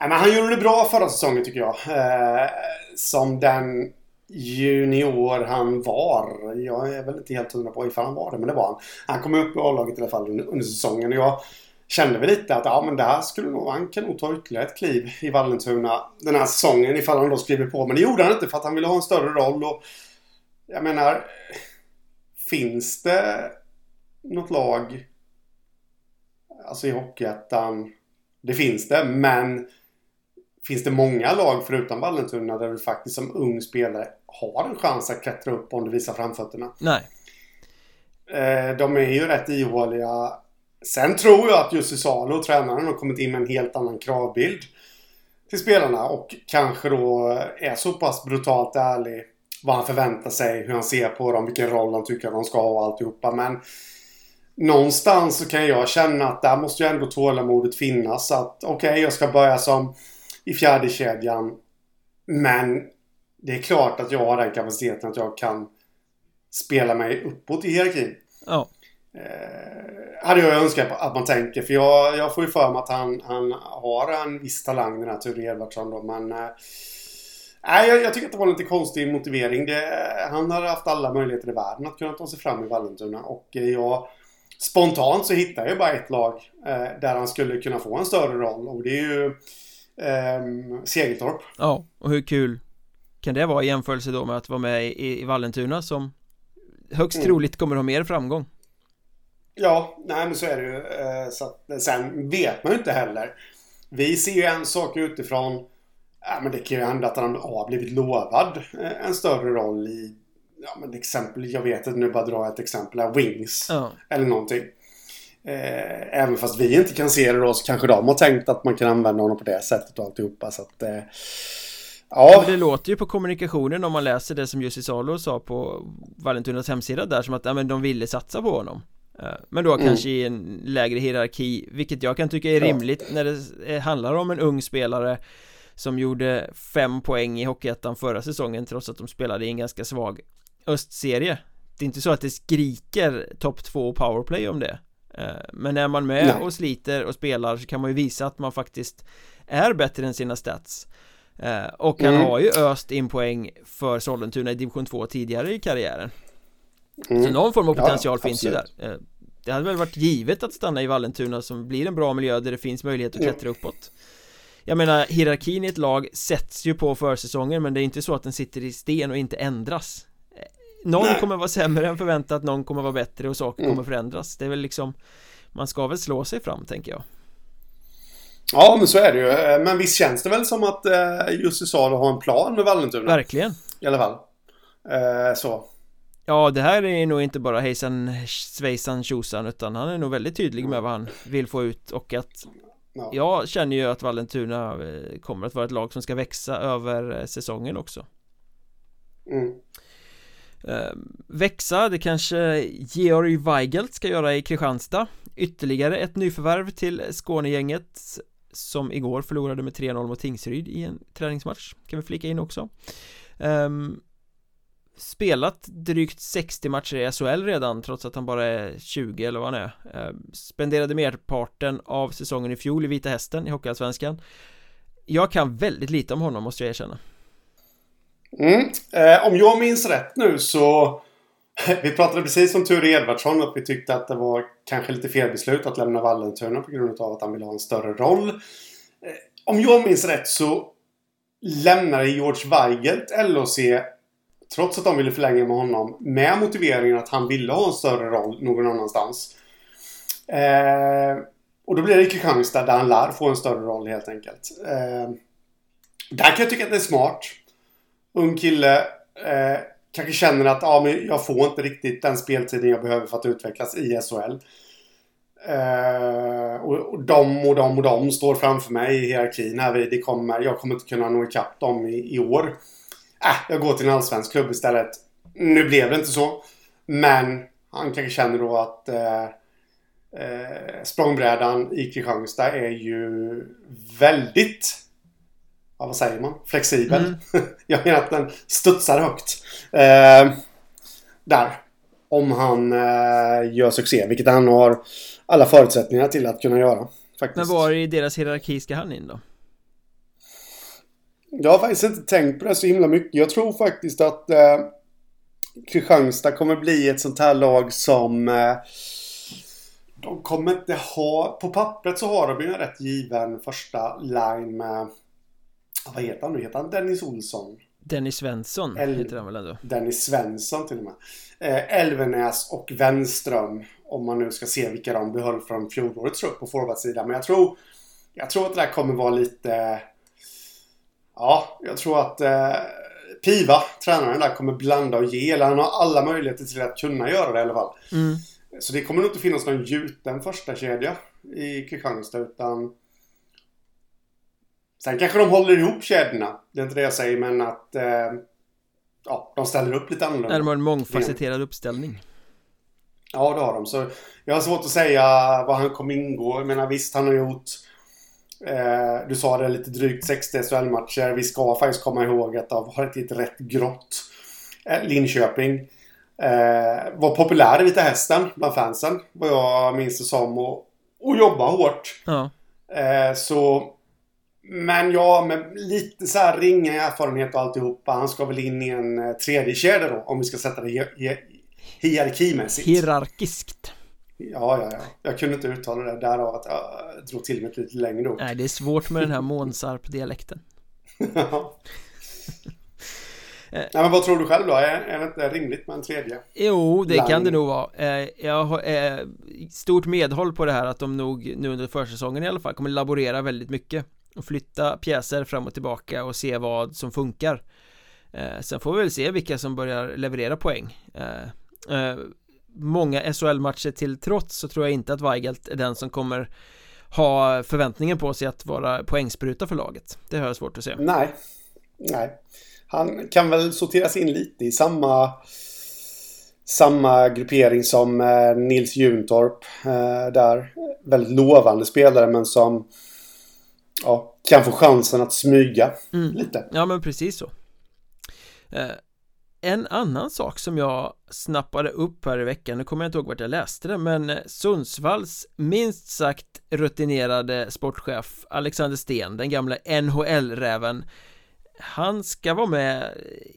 Nej, men han gjorde det bra förra säsongen tycker jag. Eh, som den junior han var. Jag är väl inte helt hundra på ifall han var det, men det var han. Han kom upp i A-laget i alla fall under, under säsongen. Och jag kände väl lite att ja, men det här skulle nog, han kan nog ta ytterligare ett kliv i Vallentuna den här säsongen ifall han då skriver på. Men det gjorde han inte för att han ville ha en större roll. Och jag menar, finns det något lag alltså i Hockeyettan det finns det, men finns det många lag förutom Vallentuna där du faktiskt som ung spelare har en chans att klättra upp om du visar framfötterna? Nej, Eh, de är ju rätt ihåliga. Sen tror jag att Jussi Salo, tränaren, har kommit in med en helt annan kravbild till spelarna och kanske då är så pass brutalt ärlig vad han förväntar sig, hur han ser på dem, vilken roll han tycker att de ska ha och alltihopa. Men någonstans så kan jag känna att där måste ju ändå tålamodet finnas. Att okej, jag ska börja som i fjärde kedjan Men det är klart att jag har den kapaciteten att jag kan spela mig uppåt i hierarkin. ja Eh, hade jag önskat att man tänker. För jag, jag får ju för mig att han, han har en viss talang den här Ture Edvardsson då. Men eh, nej, jag, jag tycker att det var en lite konstig motivering. Det, han har haft alla möjligheter i världen att kunna ta sig fram i Vallentuna. Och jag spontant så hittar jag bara ett lag eh, där han skulle kunna få en större roll. Och det är ju eh, Segeltorp. Ja, och hur kul kan det vara i jämförelse då med att vara med i, i Vallentuna som högst Mm. troligt kommer ha mer framgång? Ja, nej men så är det ju. Eh, Så att, sen vet man ju inte heller. Vi ser ju en sak utifrån. Ja, men det kan ju hända att han har blivit lovad eh, en större roll i Ja men exempel, jag vet inte nu bara dra ett exempel här, Wings. Ja, Eller någonting. Eh, även fast vi inte kan se det då så kanske de har tänkt att man kan använda honom på det sättet och alltihopa så att eh, Ja, men det låter ju på kommunikationen om man läser det som Jussi Salo sa på Vallentunas hemsida där som att ja, men de ville satsa på honom Eh, Men då Mm. kanske i en lägre hierarki, vilket jag kan tycka är Ja. rimligt när det handlar om en ung spelare som gjorde fem poäng i Hockeyettan förra säsongen trots att de spelade i en ganska svag östserie Det är inte så att det skriker topp två powerplay om det Eh, Men är man med Nej. och sliter och spelar så kan man ju visa att man faktiskt är bättre än sina stats Eh, Och han Mm. har ju öst in poäng för Sollentuna i division 2 tidigare i karriären Mm. Så någon form av Ja, potential finns ju där. Eh, Det hade väl varit givet att stanna i Vallentuna som blir en bra miljö där det finns möjlighet att Ja. klättra uppåt Jag menar, hierarkin i ett lag sätts ju på försäsongen men det är inte så att den sitter i sten och inte ändras Eh, Någon Nej. kommer vara sämre än förväntat, någon kommer vara bättre och saker Mm. kommer förändras Det är väl liksom Man ska väl slå sig fram tänker jag Ja, men så är det ju. Eh, Men visst känns det väl som att eh, Jussi Salo har en plan med Vallentuna? Verkligen I alla fall. Eh, så. Ja, det här är nog inte bara hejsan svejsan tjosan utan han är nog väldigt tydlig med vad han vill få ut och att Ja. Jag känner ju att Vallentuna eh, kommer att vara ett lag som ska växa över säsongen också Mm. Eh, Växa, det kanske Georg Weigelt ska göra i Kristianstad Ytterligare ett nyförvärv till Skånegänget som igår förlorade med 3-0 mot Tingsryd i en träningsmatch. Kan vi flika in också. Um, Spelat drygt 60 matcher i SHL redan trots att han bara är 20 eller vad han är. Ehm, Spenderade merparten av säsongen i fjol i Vita Hästen i Hockeyallsvenskan. Jag kan väldigt lite om honom måste jag erkänna. Mm. Eh, om jag minns rätt nu så... Vi pratade precis om Ture Edvardsson att vi tyckte att det var kanske lite fel beslut att lämna Vallentuna på grund av att han ville ha en större roll. Eh, om jag minns rätt så lämnade George Weigelt LHC trots att de ville förlänga med honom med motiveringen att han ville ha en större roll någon annanstans. Eh, och då blir det Kristianstad där han lär få en större roll helt enkelt. Eh, där kan jag tycka att det är smart ung kille eh, kanske känner att ja, men jag får inte riktigt den speltiden jag behöver för att utvecklas i SHL. Eh, och, och de och de och de står framför mig i hierarkin här. Det kommer, jag kommer inte kunna nå ikapp dem i, i år. Äh, jag går till en allsvensk klubb istället. Nu blev det inte så. Men han kanske känner då att eh, eh, språngbrädan i Kristianstad är ju väldigt ja, vad säger man? Flexibel. Mm. Jag menar att den studsar högt. Eh, där. Om han eh, gör succé, vilket han har alla förutsättningar till att kunna göra. Faktiskt. Men var i deras hierarki ska han in då? Jag har faktiskt inte tänkt på det så himla mycket. Jag tror faktiskt att eh, Kristianstad kommer bli ett sånt här lag som eh, de kommer inte ha... På pappret så har de ju en rätt given första line med... Vad heter han nu? Heter han Dennis Olsson? Dennis Svensson El- heter han väl ändå? Dennis Svensson till och med. Eh, Elvenäs och Wenström. Om man nu ska se vilka de behöll från fjolårets trupp på forwardsidan. Men jag tror, jag tror att det där kommer vara lite... Ja, jag tror att eh, Piva, tränaren där, kommer blanda och ge. Eller han har alla möjligheter till att kunna göra det i alla fall. Mm. Så det kommer nog inte finnas någon gjuten första kedja i Kristianstad utan... Sen kanske de håller ihop kedjorna. Det är inte det jag säger men att... Eh, ja, de ställer upp lite annorlunda. När de har en mångfacetterad uppställning Ja, det har de. Så jag har svårt att säga vad han kommer ingå. Jag menar visst, han har gjort... Eh, du sa det, lite drygt 60 SHL-matcher. Vi ska faktiskt komma ihåg att det har varit ett rätt grått eh, Linköping. Eh, var populär i Vita Hästen bland fansen, vad jag minns det som. Och, och jobba hårt. Ja, Eh, så... Men ja, med lite så här ringa erfarenhet och alltihopa. Han ska väl in i en eh, tredje kedja då, om vi ska sätta det hier hier hierarkimässigt. hierarkiskt Ja, ja, ja. Jag kunde inte uttala det därav att jag drog till med ett lite längre ord. Nej, det är svårt med den här Månsarp-dialekten Ja. Nej, men vad tror du själv då? Är, det inte rimligt med en tredje? Jo, det Line. kan det nog vara eh, Jag har eh, stort medhåll på det här att de nog nu under försäsongen i alla fall kommer laborera väldigt mycket och flytta pjäser fram och tillbaka och se vad som funkar eh, Sen får vi väl se vilka som börjar leverera poäng eh, eh, Många SHL-matcher till trots så tror jag inte att Weigelt är den som kommer ha förväntningen på sig att vara poängspruta för laget Det har jag svårt att se Nej. Nej. Han kan väl sorteras in lite i samma samma gruppering som eh, Nils Juntorp eh, där. Väldigt lovande spelare men som ja, kan få chansen att smyga Mm. lite. Ja men precis så eh, en annan sak som jag snappade upp här i veckan, nu kommer jag inte ihåg vart jag läste det men Sundsvalls minst sagt rutinerade sportchef Alexander Sten, den gamla NHL-räven han ska vara med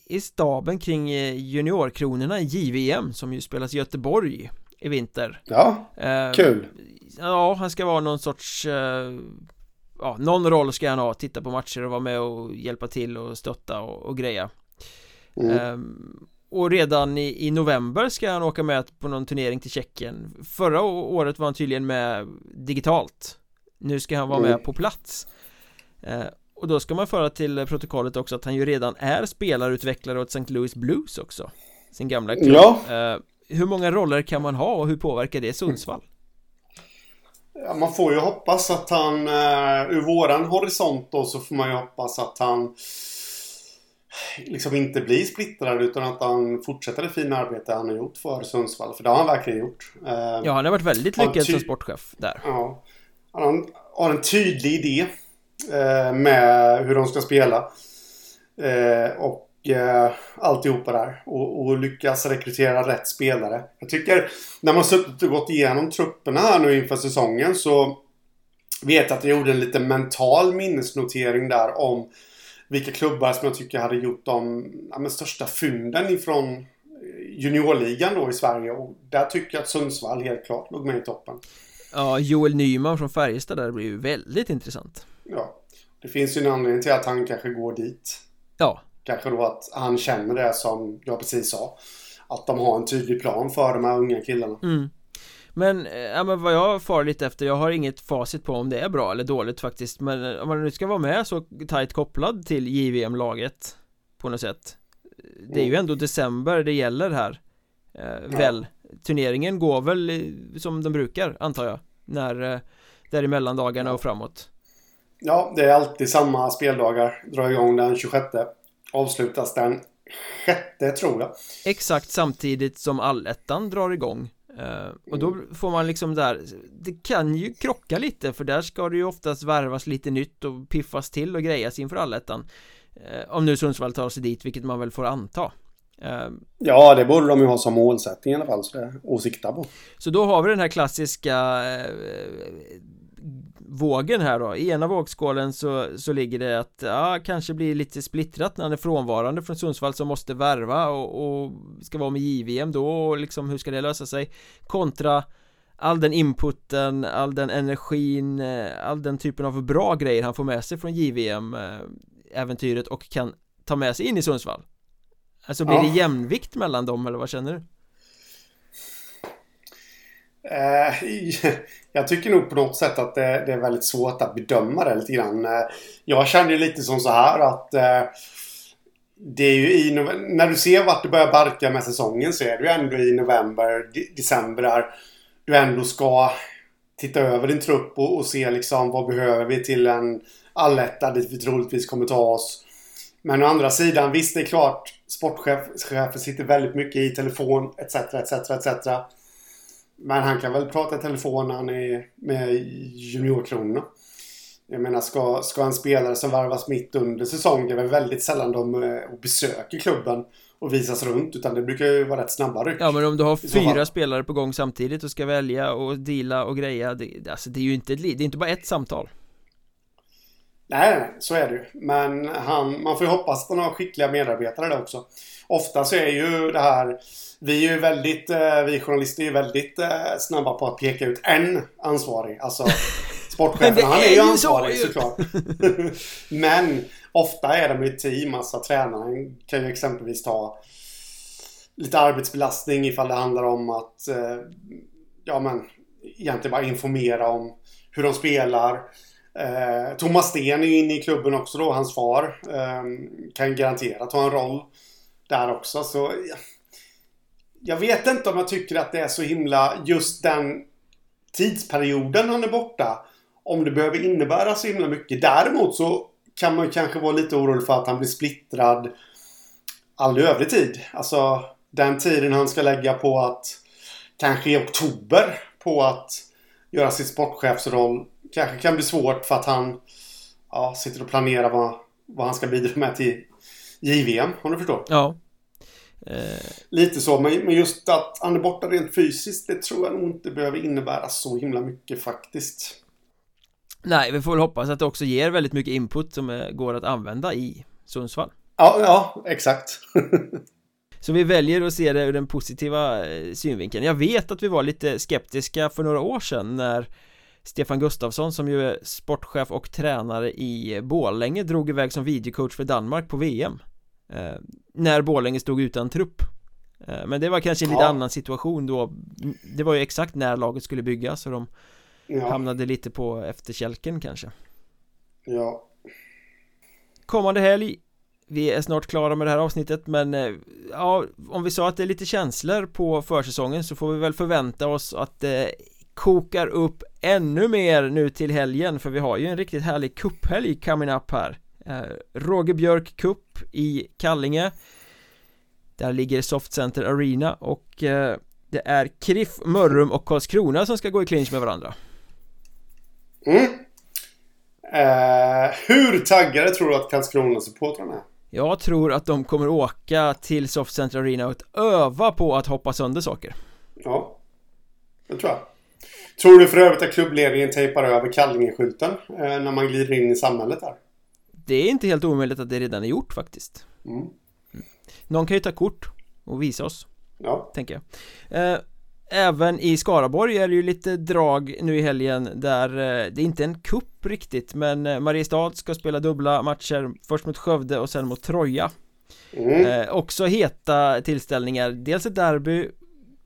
i staben kring juniorkronorna i JVM som ju spelas i Göteborg i vinter Ja, eh, kul Ja, han ska vara någon sorts eh, Ja, någon roll ska han ha, titta på matcher och vara med och hjälpa till och stötta och, och greja Mm. Ehm, och redan i, i november ska han åka med på någon turnering till Tjeckien Förra året var han tydligen med digitalt Nu ska han vara Mm. med på plats Ehm, Och då ska man föra till protokollet också att han ju redan är spelarutvecklare åt St. Louis Blues också Sin gamla klubb Ja. Ehm, Hur många roller kan man ha och hur påverkar det Sundsvall? Ja, man får ju hoppas att han, uh, ur våran horisont då, så får man ju hoppas att han liksom inte blir splittrad utan att han fortsätter det fina arbete han har gjort för Sundsvall. För det har han verkligen gjort. Eh, Ja, han har varit väldigt lyckad som sportchef där Ja. Han har en tydlig idé eh, med hur de ska spela. Eh, och eh, alltihopa där. Och, och lyckas rekrytera rätt spelare. Jag tycker när man suttit och gått igenom trupperna här nu inför säsongen så vet jag att jag gjorde en lite mental minnesnotering där om vilka klubbar som jag tycker hade gjort de ja, största fynden ifrån juniorligan då i Sverige. Och där tycker jag att Sundsvall helt klart låg med i toppen. Ja, Joel Nyman från Färjestad där blir ju väldigt intressant Ja. Det finns ju en anledning till att han kanske går dit. Ja, Kanske då att han känner det som jag precis sa. Att de har en tydlig plan för de här unga killarna. mm. Men, eh, ja men vad jag far lite efter, jag har inget facit på om det är bra eller dåligt faktiskt Men eh, om man nu ska vara med så tajt kopplad till JVM-laget På något sätt Det är ju ändå december det gäller här eh, Väl Turneringen går väl som den brukar antar jag När eh, Det är i mellandagarna och framåt Ja, det är alltid samma speldagar. Drar igång den 26. Avslutas den 6 tror jag. Exakt samtidigt som allettan drar igång Eh, Och då får man liksom där Det kan ju krocka lite för där ska det ju oftast värvas lite nytt och piffas till och grejas inför allettan Eh, Om nu Sundsvall tar sig dit, vilket man väl får anta Eh, Ja, det borde de ju ha som målsättning i alla fall. Så det att sikta på. Så då har vi den här klassiska vågen här då I ena vågskålen så, så ligger det att ja, kanske blir lite splittrat när han är frånvarande från Sundsvall som måste värva och, och ska vara med JVM då och liksom hur ska det lösa sig kontra all den inputen, all den energin, eh, all den typen av bra grejer han får med sig från JVM eh, äventyret och kan ta med sig in i Sundsvall Alltså blir Ja. det jämvikt mellan dem eller vad känner du? Eh, jag tycker nog på något sätt att det, är väldigt svårt att bedöma det lite grann. Eh, jag känner ju lite som så här att eh, det är ju i när du ser vart det börjar barka med säsongen så är det ju ändå i november, december där du ändå ska titta över din trupp och, och se liksom vad behöver vi till en alletta dit vi troligtvis kommer ta oss. Men å andra sidan, visst det är klart sportchefer sitter väldigt mycket i telefon etc. etc. etc. Men han kan väl prata i telefon när han är med juniorkronorna. Jag menar, ska, ska en spelare som värvas mitt under säsong, det är väl väldigt sällan de eh, besöker klubben och visas runt, utan det brukar ju vara rätt snabba ryck. Ja men om du har fyra spelare på gång samtidigt och ska välja och deala och greja det, Alltså det är ju inte ett, det är inte bara ett samtal Nej, nej, så är det ju. Men han, man får ju hoppas att han har skickliga medarbetare där också. Ofta så är ju det här... Vi är ju väldigt... eh, Vi journalister är ju väldigt eh, snabba på att peka ut en ansvarig. Alltså sportchefen, han är ju så ansvarig ju. såklart. Men ofta är de ju team. Alltså tränaren kan ju exempelvis ta lite arbetsbelastning ifall det handlar om att... eh, Ja men egentligen bara informera om hur de spelar. Eh, Thomas Sten är ju inne i klubben också då, hans far. Eh, kan garanterat ha en roll där också. Så ja, jag vet inte om jag tycker att det är så himla just den tidsperioden han är borta. Om det behöver innebära så himla mycket. Däremot så kan man ju kanske vara lite orolig för att han blir splittrad all övrig tid. Alltså den tiden han ska lägga på att kanske i oktober på att göra sitt sportchefsroll kanske kan bli svårt för att han ja, sitter och planerar vad, vad han ska bidra med till JVM, om du förstår. Ja Lite så, men just att han är borta rent fysiskt, det tror jag nog inte behöver innebära så himla mycket faktiskt. nej, vi får väl hoppas att det också ger väldigt mycket input som eh, går att använda i Sundsvall. Ja, ja, exakt. Så vi väljer att se det ur den positiva eh, synvinkeln Jag vet att vi var lite skeptiska för några år sedan när Stefan Gustafsson som ju är sportchef och tränare i Borlänge drog iväg som videocoach för Danmark på VM eh, När Borlänge stod utan trupp. Eh, Men det var kanske en lite Ja. annan situation då. Det var ju exakt när laget skulle byggas så de Ja, hamnade lite på efterkälken kanske. Ja. Kommande helg. Vi är snart klara med det här avsnittet men eh, ja, om vi sa att det är lite känslor på försäsongen så får vi väl förvänta oss att det kokar upp ännu mer nu till helgen för vi har ju en riktigt härlig cuphelg coming up här. eh, Roger Björk Cup i Kallinge Där ligger Soft Center Arena och eh, det är Kriff, Mörrum och Karlskrona som ska gå i clinch med varandra Mm. Eh, hur taggade tror du att Karlskrona-supportrarna är? Jag tror att de kommer åka till Soft Center Arena och öva på att hoppa sönder saker Ja, det tror jag. Tror du för övrigt att klubbledningen tejpar över Kallinge-skylten eh, när man glider in i samhället där? Det är inte helt omöjligt att det redan är gjort faktiskt Mm. Någon kan ju ta kort och visa oss, Ja. tänker jag eh, Även i Skaraborg är det ju lite drag nu i helgen där eh, det är inte en kupp riktigt men eh, Mariestad ska spela dubbla matcher Först mot Skövde och sen mot Troja Mm. eh, Också heta tillställningar, dels ett derby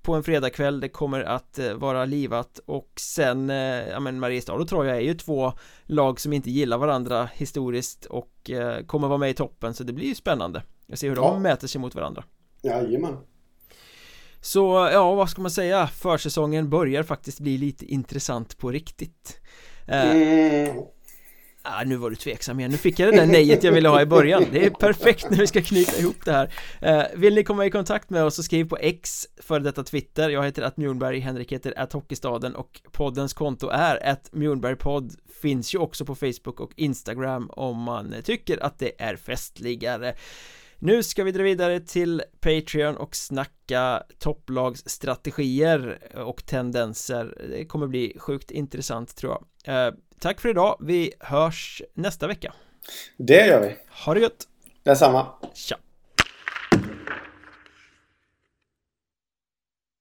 på en fredagkväll, det kommer att eh, vara livat och sen, eh, ja men Mariestad och Troja är ju två lag som inte gillar varandra historiskt och eh, kommer vara med i toppen så det blir ju spännande Jag ser hur Ja. de mäter sig mot varandra Jajamän. Så ja, vad ska man säga? Försäsongen börjar faktiskt bli lite intressant på riktigt Mm. Ah, nu var du tveksam igen, nu fick jag det där nejet jag ville ha i början. Det är perfekt när vi ska knyta ihop det här. Eh, Vill ni komma i kontakt med oss så skriv på X för detta Twitter. Jag heter att Mjornberg, Henrik heter att Hockeystaden och poddens konto är att Mjornbergpodd Finns ju också på Facebook och Instagram om man tycker att det är festligare nu ska vi dra vidare till Patreon och snacka topplagsstrategier och tendenser Det kommer bli sjukt intressant tror jag eh, Tack för idag, vi hörs nästa vecka Det gör vi. Ha det gött! Detsamma. Tja!